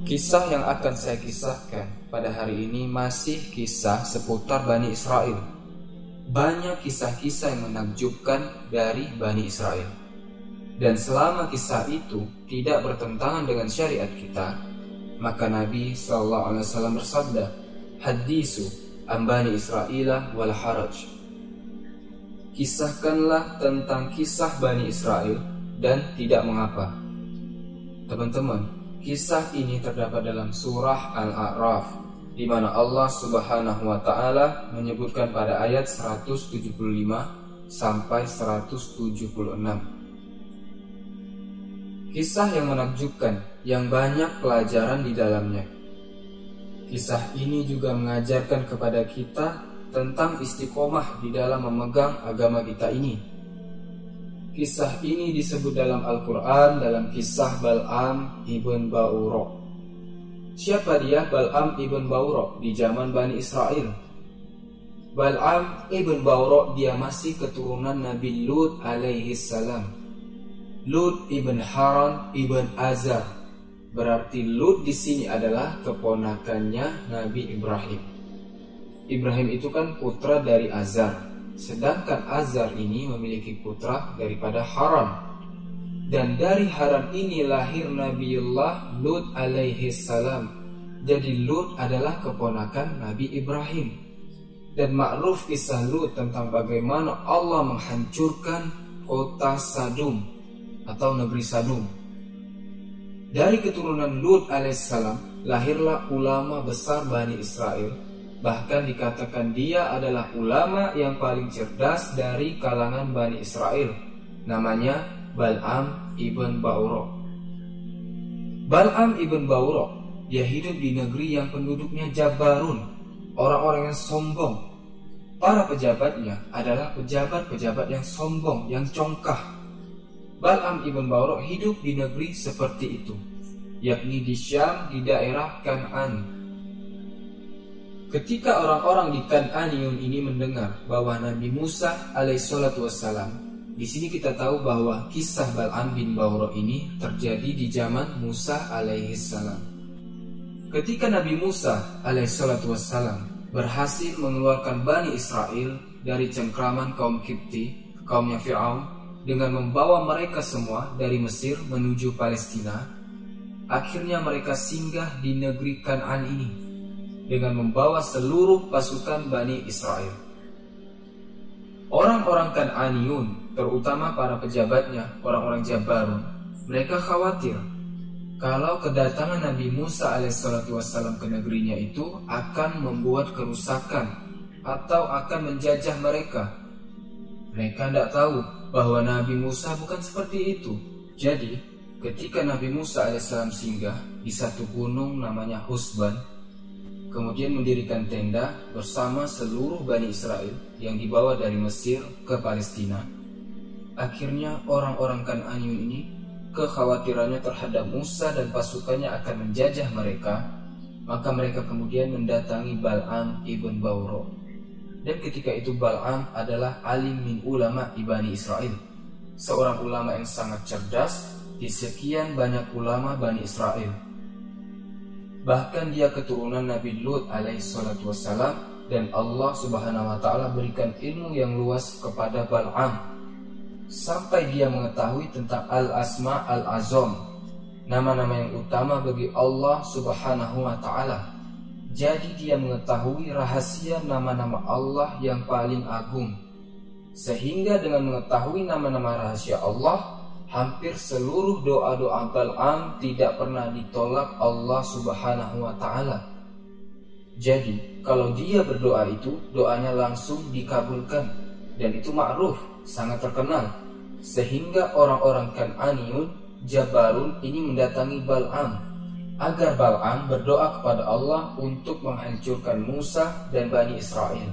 Kisah yang akan saya kisahkan pada hari ini masih kisah seputar Bani Israel. Banyak kisah-kisah yang menakjubkan dari Bani Israel. Dan selama kisah itu tidak bertentangan dengan syariat kita, maka Nabi SAW bersabda, Hadisu ambani Israel wal haraj. Kisahkanlah tentang kisah Bani Israel dan tidak mengapa. Teman-teman, Kisah ini terdapat dalam surah Al-A'raf di mana Allah Subhanahu wa taala menyebutkan pada ayat 175 sampai 176. Kisah yang menakjubkan yang banyak pelajaran di dalamnya. Kisah ini juga mengajarkan kepada kita tentang istiqomah di dalam memegang agama kita ini Kisah ini disebut dalam Al-Quran dalam kisah Bal'am ibn Ba'uro. Siapa dia Bal'am ibn Ba'uro di zaman Bani Israel? Bal'am ibn Ba'uro dia masih keturunan Nabi Lut alaihi salam. Lut ibn Haran ibn Azar. Berarti Lut di sini adalah keponakannya Nabi Ibrahim. Ibrahim itu kan putra dari Azar. Sedangkan Azar ini memiliki putra daripada Haram. Dan dari Haram ini lahir Nabiullah Lut alaihi salam. Jadi Lut adalah keponakan Nabi Ibrahim. Dan makruf kisah Lut tentang bagaimana Allah menghancurkan kota Sadum atau negeri Sadum. Dari keturunan Lut alaihissalam lahirlah ulama besar Bani Israel Bahkan dikatakan dia adalah ulama yang paling cerdas dari kalangan Bani Israel. Namanya Bal'am ibn Ba'uro. Bal'am ibn Ba'uro, dia hidup di negeri yang penduduknya Jabarun, orang-orang yang sombong. Para pejabatnya adalah pejabat-pejabat yang sombong, yang congkah. Bal'am ibn Ba'uro hidup di negeri seperti itu, yakni di Syam di daerah Kan'an Ketika orang-orang di Kan'aniun ini mendengar bahwa Nabi Musa alaihissalatu wassalam di sini kita tahu bahwa kisah Bal'am bin Bauro ini terjadi di zaman Musa alaihissalam. Ketika Nabi Musa alaihissalatu wassalam berhasil mengeluarkan Bani Israel dari cengkraman kaum Kipti, kaumnya Fir'aun, dengan membawa mereka semua dari Mesir menuju Palestina, akhirnya mereka singgah di negeri Kan'an ini dengan membawa seluruh pasukan Bani Israel. Orang-orang Kan'aniun, terutama para pejabatnya, orang-orang Jabarun, mereka khawatir kalau kedatangan Nabi Musa alaihissalam ke negerinya itu akan membuat kerusakan atau akan menjajah mereka. Mereka tidak tahu bahwa Nabi Musa bukan seperti itu. Jadi, ketika Nabi Musa alaihissalam singgah di satu gunung namanya Husban, kemudian mendirikan tenda bersama seluruh Bani Israel yang dibawa dari Mesir ke Palestina. Akhirnya orang-orang Kan'aniun ini kekhawatirannya terhadap Musa dan pasukannya akan menjajah mereka, maka mereka kemudian mendatangi Bal'am ibn Bauro. Dan ketika itu Bal'am adalah alim min ulama Bani Israel, seorang ulama yang sangat cerdas di sekian banyak ulama Bani Israel Bahkan dia keturunan Nabi Lut alaihi salatu wassalam dan Allah subhanahu wa ta'ala berikan ilmu yang luas kepada Bal'am. Sampai dia mengetahui tentang Al-Asma Al-Azam nama-nama yang utama bagi Allah subhanahu wa ta'ala. Jadi dia mengetahui rahasia nama-nama Allah yang paling agung. Sehingga dengan mengetahui nama-nama rahasia Allah hampir seluruh doa-doa Bal'am tidak pernah ditolak Allah Subhanahu wa taala. Jadi, kalau dia berdoa itu, doanya langsung dikabulkan dan itu ma'ruf, sangat terkenal. Sehingga orang-orang Kan'aniun, Jabarun ini mendatangi Bal'am agar Bal'am berdoa kepada Allah untuk menghancurkan Musa dan Bani Israel.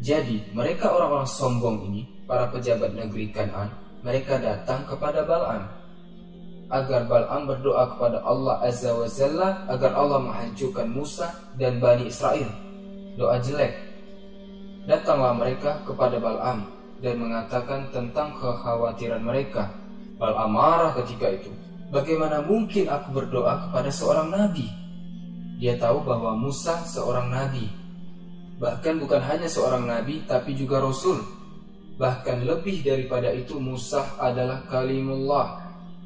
Jadi, mereka orang-orang sombong ini, para pejabat negeri Kan'an, mereka datang kepada Bal'am agar Bal'am berdoa kepada Allah Azza wa Jalla agar Allah menghancurkan Musa dan Bani Israel. Doa jelek. Datanglah mereka kepada Bal'am dan mengatakan tentang kekhawatiran mereka. Bal'am marah ketika itu Bagaimana mungkin aku berdoa kepada seorang nabi? Dia tahu bahwa Musa seorang nabi. Bahkan bukan hanya seorang nabi, tapi juga rasul. Bahkan lebih daripada itu Musa adalah kalimullah.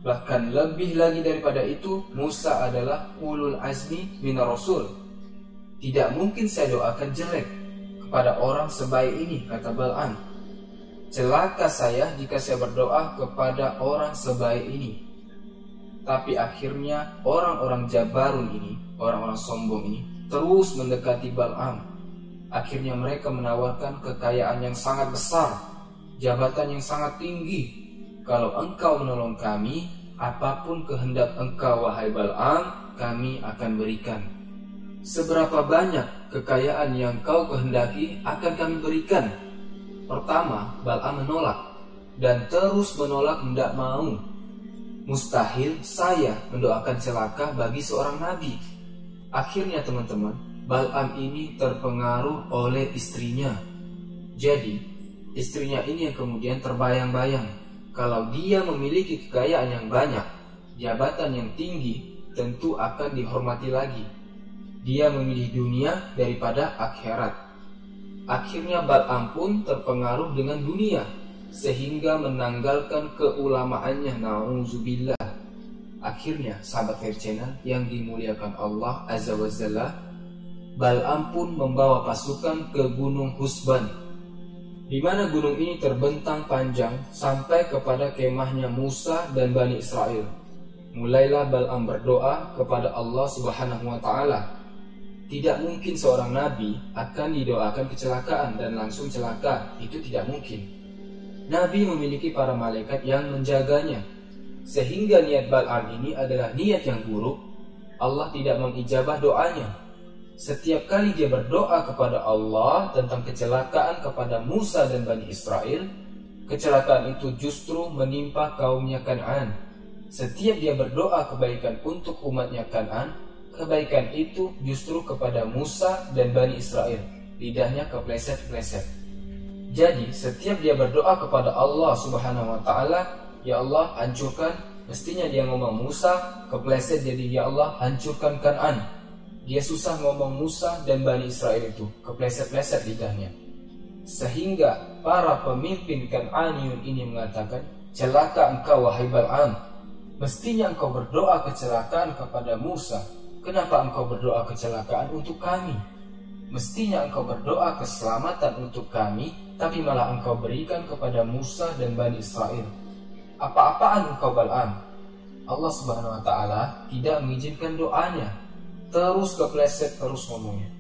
Bahkan lebih lagi daripada itu Musa adalah ulul azmi min rasul. Tidak mungkin saya doakan jelek kepada orang sebaik ini kata Bal'am. Celaka saya jika saya berdoa kepada orang sebaik ini. Tapi akhirnya orang-orang Jabarun ini orang-orang sombong ini terus mendekati Bal'am. Akhirnya mereka menawarkan kekayaan yang sangat besar, jabatan yang sangat tinggi. Kalau engkau menolong kami, apa pun kehendak engkau wahai Bal'am, kami akan berikan. Seberapa banyak kekayaan yang kau kehendaki akan kami berikan. Pertama, Bal'am menolak dan terus menolak tidak mau. Mustahil saya mendoakan celaka bagi seorang nabi Akhirnya teman-teman, Bal'am ini terpengaruh oleh istrinya. Jadi, istrinya ini yang kemudian terbayang-bayang kalau dia memiliki kekayaan yang banyak, jabatan yang tinggi, tentu akan dihormati lagi. Dia memilih dunia daripada akhirat. Akhirnya Bal'am pun terpengaruh dengan dunia sehingga menanggalkan keulamaannya na'udzubillah Akhirnya sahabat Channel yang dimuliakan Allah Azza wa Jalla Bal'am pun membawa pasukan ke Gunung Husban di mana gunung ini terbentang panjang sampai kepada kemahnya Musa dan Bani Israel. Mulailah Bal'am berdoa kepada Allah Subhanahu wa taala. Tidak mungkin seorang nabi akan didoakan kecelakaan dan langsung celaka. Itu tidak mungkin. Nabi memiliki para malaikat yang menjaganya sehingga niat Bal'am ini adalah niat yang buruk, Allah tidak mengijabah doanya. Setiap kali dia berdoa kepada Allah tentang kecelakaan kepada Musa dan Bani Israel, kecelakaan itu justru menimpa kaumnya Kan'an. Setiap dia berdoa kebaikan untuk umatnya Kan'an, kebaikan itu justru kepada Musa dan Bani Israel. Lidahnya kepleset-pleset. Jadi, setiap dia berdoa kepada Allah Subhanahu wa taala, Ya Allah hancurkan Mestinya dia ngomong Musa Kepleset jadi Ya Allah hancurkan Kan'an Dia susah ngomong Musa dan Bani Israel itu Kepleset-pleset lidahnya Sehingga para pemimpin Kan'aniun ini mengatakan Celaka engkau wahai Bal'am Mestinya engkau berdoa kecelakaan kepada Musa Kenapa engkau berdoa kecelakaan untuk kami? Mestinya engkau berdoa keselamatan untuk kami Tapi malah engkau berikan kepada Musa dan Bani Israel apa-apaan engkau Bal'am? Allah Subhanahu wa taala tidak mengizinkan doanya. Terus kepleset terus ngomongnya.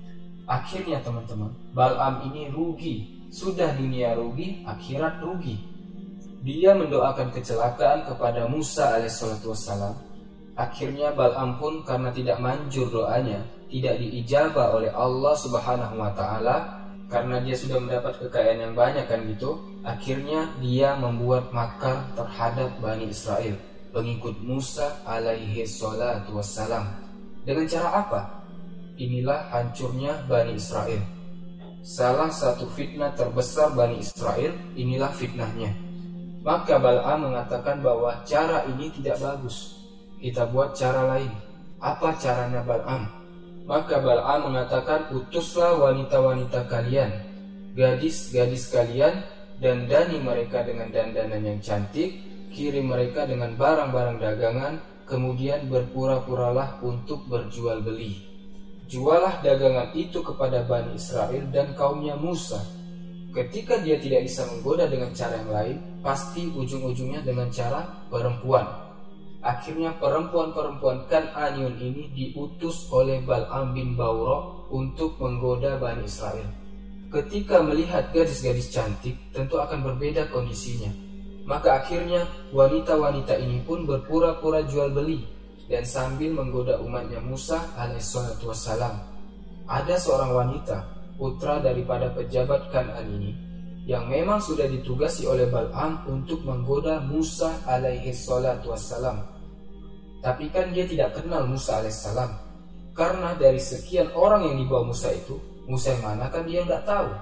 Akhirnya teman-teman, Bal'am ini rugi. Sudah dunia rugi, akhirat rugi. Dia mendoakan kecelakaan kepada Musa alaihissalatu wassalam. Akhirnya Bal'am pun karena tidak manjur doanya, tidak diijabah oleh Allah Subhanahu wa taala karena dia sudah mendapat kekayaan yang banyak kan gitu akhirnya dia membuat makar terhadap Bani Israel pengikut Musa alaihi salatu wassalam dengan cara apa? inilah hancurnya Bani Israel salah satu fitnah terbesar Bani Israel inilah fitnahnya maka Bal'am mengatakan bahwa cara ini tidak bagus kita buat cara lain apa caranya Bal'am? Maka Bal'am mengatakan utuslah wanita-wanita kalian Gadis-gadis kalian dan dani mereka dengan dandanan yang cantik Kirim mereka dengan barang-barang dagangan Kemudian berpura-puralah untuk berjual beli Jualah dagangan itu kepada Bani Israel dan kaumnya Musa Ketika dia tidak bisa menggoda dengan cara yang lain Pasti ujung-ujungnya dengan cara perempuan Akhirnya perempuan-perempuan Kan'aniun ini diutus oleh Bal'am bin Bauro untuk menggoda Bani Israel. Ketika melihat gadis-gadis cantik, tentu akan berbeda kondisinya. Maka akhirnya wanita-wanita ini pun berpura-pura jual beli dan sambil menggoda umatnya Musa alaihissalatu wassalam. Ada seorang wanita, putra daripada pejabat Kan'an ini, yang memang sudah ditugasi oleh Bal'am untuk menggoda Musa alaihi salatu wassalam tapi kan dia tidak kenal Musa alaihissalam. Karena dari sekian orang yang dibawa Musa itu, Musa yang mana kan dia nggak tahu.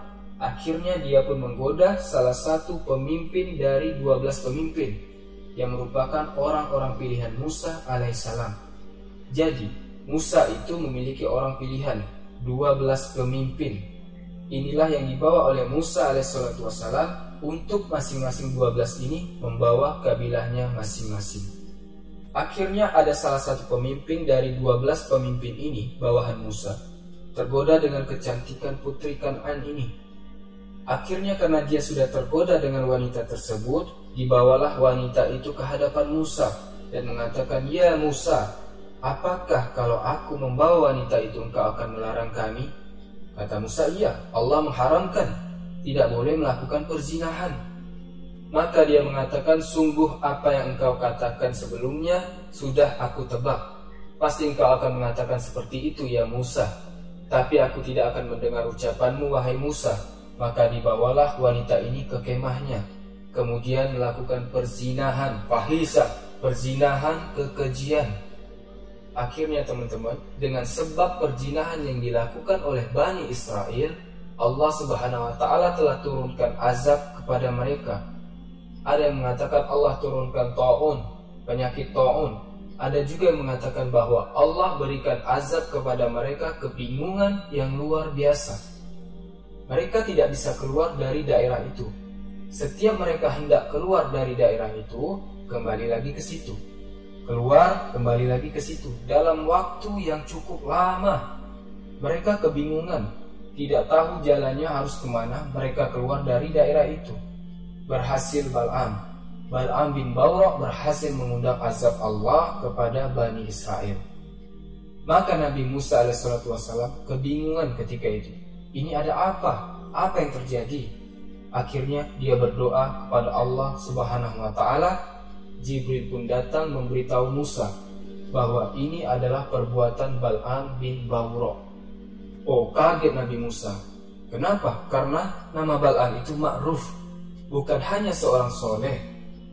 Akhirnya dia pun menggoda salah satu pemimpin dari 12 pemimpin. yang merupakan orang-orang pilihan Musa alaihissalam. Jadi, Musa itu memiliki orang pilihan, 12 pemimpin. Inilah yang dibawa oleh Musa alaihissalam untuk masing-masing 12 ini membawa kabilahnya masing-masing. Akhirnya ada salah satu pemimpin dari 12 pemimpin ini, bawahan Musa, tergoda dengan kecantikan putri Kan'an ini. Akhirnya karena dia sudah tergoda dengan wanita tersebut, Dibawalah wanita itu ke hadapan Musa dan mengatakan, Ya Musa, apakah kalau aku membawa wanita itu engkau akan melarang kami? Kata Musa, iya, Allah mengharamkan, tidak boleh melakukan perzinahan. Maka dia mengatakan, sungguh apa yang engkau katakan sebelumnya, sudah aku tebak. Pasti engkau akan mengatakan seperti itu ya Musa. Tapi aku tidak akan mendengar ucapanmu wahai Musa. Maka dibawalah wanita ini ke kemahnya kemudian melakukan perzinahan, fahisa, perzinahan kekejian. Akhirnya teman-teman, dengan sebab perzinahan yang dilakukan oleh Bani Israel, Allah Subhanahu wa taala telah turunkan azab kepada mereka. Ada yang mengatakan Allah turunkan taun, penyakit taun. Ada juga yang mengatakan bahwa Allah berikan azab kepada mereka kebingungan yang luar biasa. Mereka tidak bisa keluar dari daerah itu setiap mereka hendak keluar dari daerah itu, kembali lagi ke situ. Keluar, kembali lagi ke situ. Dalam waktu yang cukup lama, mereka kebingungan, tidak tahu jalannya harus ke mana. Mereka keluar dari daerah itu. Berhasil Bal'am. Bal'am bin berhasil mengundang azab Allah kepada Bani Israel. Maka Nabi Musa alaihissalam kebingungan ketika itu. Ini ada apa? Apa yang terjadi? Akhirnya dia berdoa kepada Allah Subhanahu wa taala. Jibril pun datang memberitahu Musa bahwa ini adalah perbuatan Bal'am bin Bawro. Oh, kaget Nabi Musa. Kenapa? Karena nama Bal'am itu ma'ruf. Bukan hanya seorang soleh,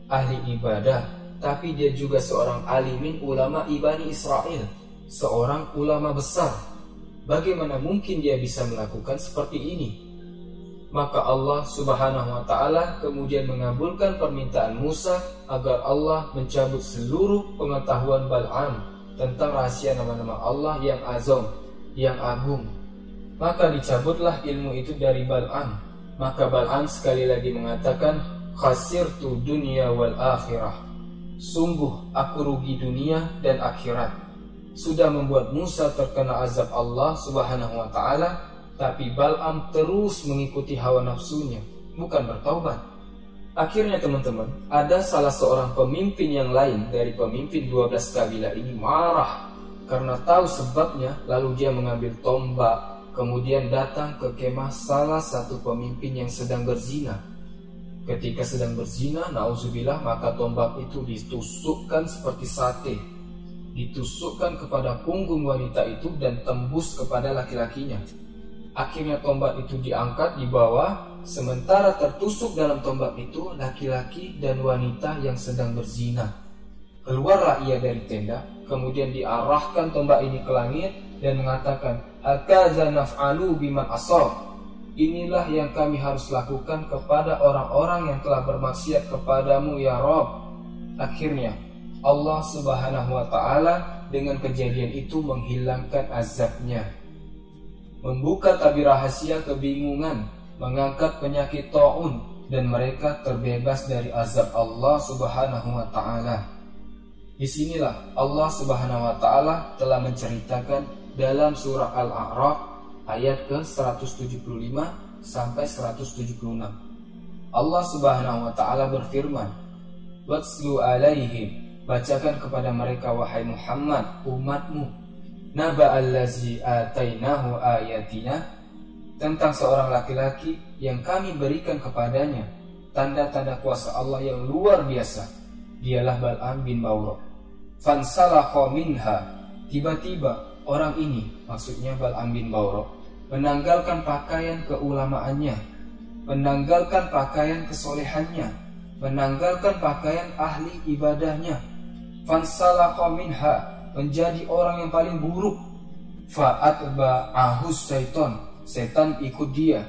ahli ibadah, tapi dia juga seorang alimin ulama ibani Israel, seorang ulama besar. Bagaimana mungkin dia bisa melakukan seperti ini? maka Allah Subhanahu wa taala kemudian mengabulkan permintaan Musa agar Allah mencabut seluruh pengetahuan Bal'am tentang rahasia nama-nama Allah yang azam, yang agung. Maka dicabutlah ilmu itu dari Bal'am. Maka Bal'am sekali lagi mengatakan, tu dunia wal akhirah. Sungguh aku rugi dunia dan akhirat. Sudah membuat Musa terkena azab Allah Subhanahu wa taala tapi Bal'am terus mengikuti hawa nafsunya, bukan bertaubat. Akhirnya teman-teman, ada salah seorang pemimpin yang lain dari pemimpin 12 kabilah ini marah karena tahu sebabnya lalu dia mengambil tombak kemudian datang ke kemah salah satu pemimpin yang sedang berzina. Ketika sedang berzina, nauzubillah maka tombak itu ditusukkan seperti sate. Ditusukkan kepada punggung wanita itu dan tembus kepada laki-lakinya. Akhirnya tombak itu diangkat di bawah, sementara tertusuk dalam tombak itu laki-laki dan wanita yang sedang berzina. Keluarlah ia dari tenda, kemudian diarahkan tombak ini ke langit dan mengatakan, Hakaza naf'alu biman asal. Inilah yang kami harus lakukan kepada orang-orang yang telah bermaksiat kepadamu ya Rob. Akhirnya Allah Subhanahu wa taala dengan kejadian itu menghilangkan azabnya membuka tabir rahasia kebingungan, mengangkat penyakit taun dan mereka terbebas dari azab Allah Subhanahu wa taala. Di sinilah Allah Subhanahu wa taala telah menceritakan dalam surah Al-A'raf ayat ke-175 sampai 176. Allah Subhanahu wa taala berfirman, "Watslu alaihim" Bacakan kepada mereka wahai Muhammad umatmu. Naba allazi atainahu ayatina. Tentang seorang laki-laki yang kami berikan kepadanya tanda-tanda kuasa Allah yang luar biasa. Dialah Bal'am bin Bawra fansalakha minha. Tiba-tiba orang ini maksudnya Bal'am bin Bawra menanggalkan pakaian keulamaannya menanggalkan pakaian kesolehannya menanggalkan pakaian ahli ibadahnya fansalakha minha menjadi orang yang paling buruk. Fa'at ahus syaiton, setan ikut dia.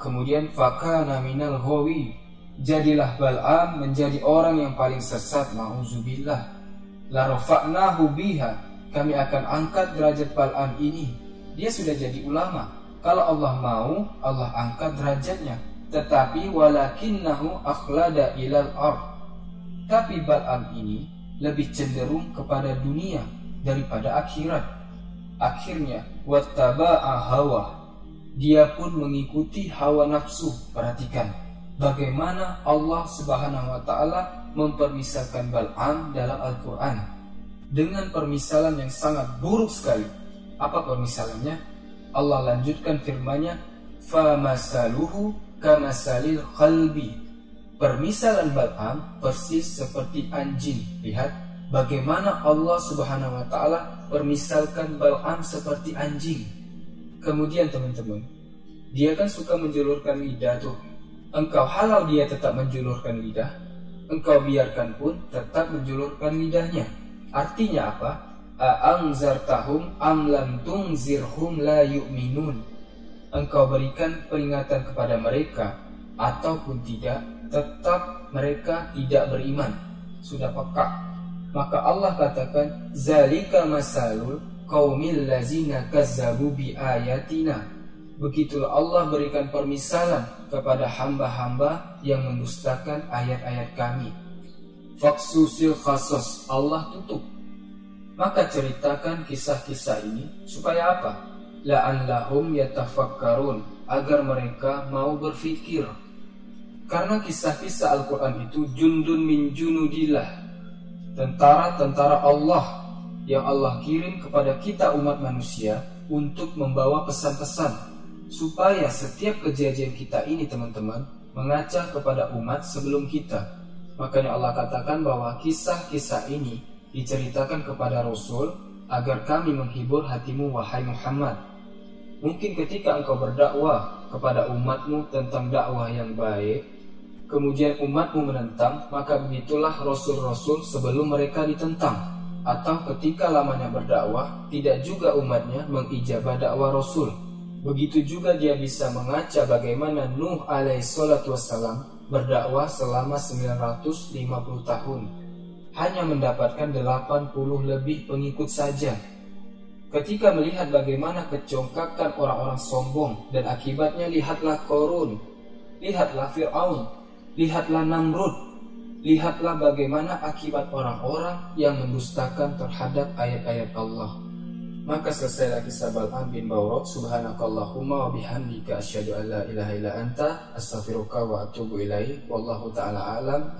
Kemudian fakana minal hawi, jadilah Bal'am menjadi orang yang paling sesat ma'uzubillah la rafa'nahu biha kami akan angkat derajat Bal'am ini. Dia sudah jadi ulama. Kalau Allah mau Allah angkat derajatnya. Tetapi walakinnahu akhlada ilal ard. Tapi Bal'am ini lebih cenderung kepada dunia daripada akhirat akhirnya wattaba'a hawa dia pun mengikuti hawa nafsu perhatikan bagaimana Allah Subhanahu wa taala mempermisalkan Bal'am dalam Al-Qur'an dengan permisalan yang sangat buruk sekali. Apa permisalannya? Allah lanjutkan firman-Nya, "Famasaluhu kamasalil qalbi." Permisalan Bal'am persis seperti anjing. Lihat bagaimana Allah Subhanahu wa taala permisalkan Bal'am seperti anjing. Kemudian teman-teman, dia kan suka menjulurkan lidah tuh engkau halau dia tetap menjulurkan lidah, engkau biarkan pun tetap menjulurkan lidahnya. Artinya apa? A'angzartahum am lam tungzirhum la yu'minun. Engkau berikan peringatan kepada mereka ataupun tidak, tetap mereka tidak beriman. Sudah peka. Maka Allah katakan, Zalika masalul qaumil lazina kazzabu bi ayatina Begitulah Allah berikan permisalan kepada hamba-hamba yang mendustakan ayat-ayat kami. Faksusil khasos Allah tutup. Maka ceritakan kisah-kisah ini supaya apa? La'allahum yatafakkarun agar mereka mau berfikir. Karena kisah-kisah Al-Quran itu jundun min junudillah. Tentara-tentara Allah yang Allah kirim kepada kita umat manusia untuk membawa pesan-pesan supaya setiap kejadian kita ini teman-teman mengaca kepada umat sebelum kita. Makanya Allah katakan bahwa kisah-kisah ini diceritakan kepada Rasul agar kami menghibur hatimu wahai Muhammad. Mungkin ketika engkau berdakwah kepada umatmu tentang dakwah yang baik, kemudian umatmu menentang, maka begitulah Rasul-Rasul sebelum mereka ditentang. Atau ketika lamanya berdakwah, tidak juga umatnya mengijabah dakwah Rasul. Begitu juga dia bisa mengaca bagaimana Nuh alaihissalatu wassalam berdakwah selama 950 tahun. Hanya mendapatkan 80 lebih pengikut saja. Ketika melihat bagaimana kecongkakan orang-orang sombong dan akibatnya lihatlah Korun, lihatlah Fir'aun, lihatlah Namrud, lihatlah bagaimana akibat orang-orang yang mendustakan terhadap ayat-ayat Allah. Maka selesailah kisah Bal'am bin Bawrok Subhanakallahumma wa bihamdika asyhadu an la ilaha illa anta astaghfiruka wa atubu ilaih wallahu taala alam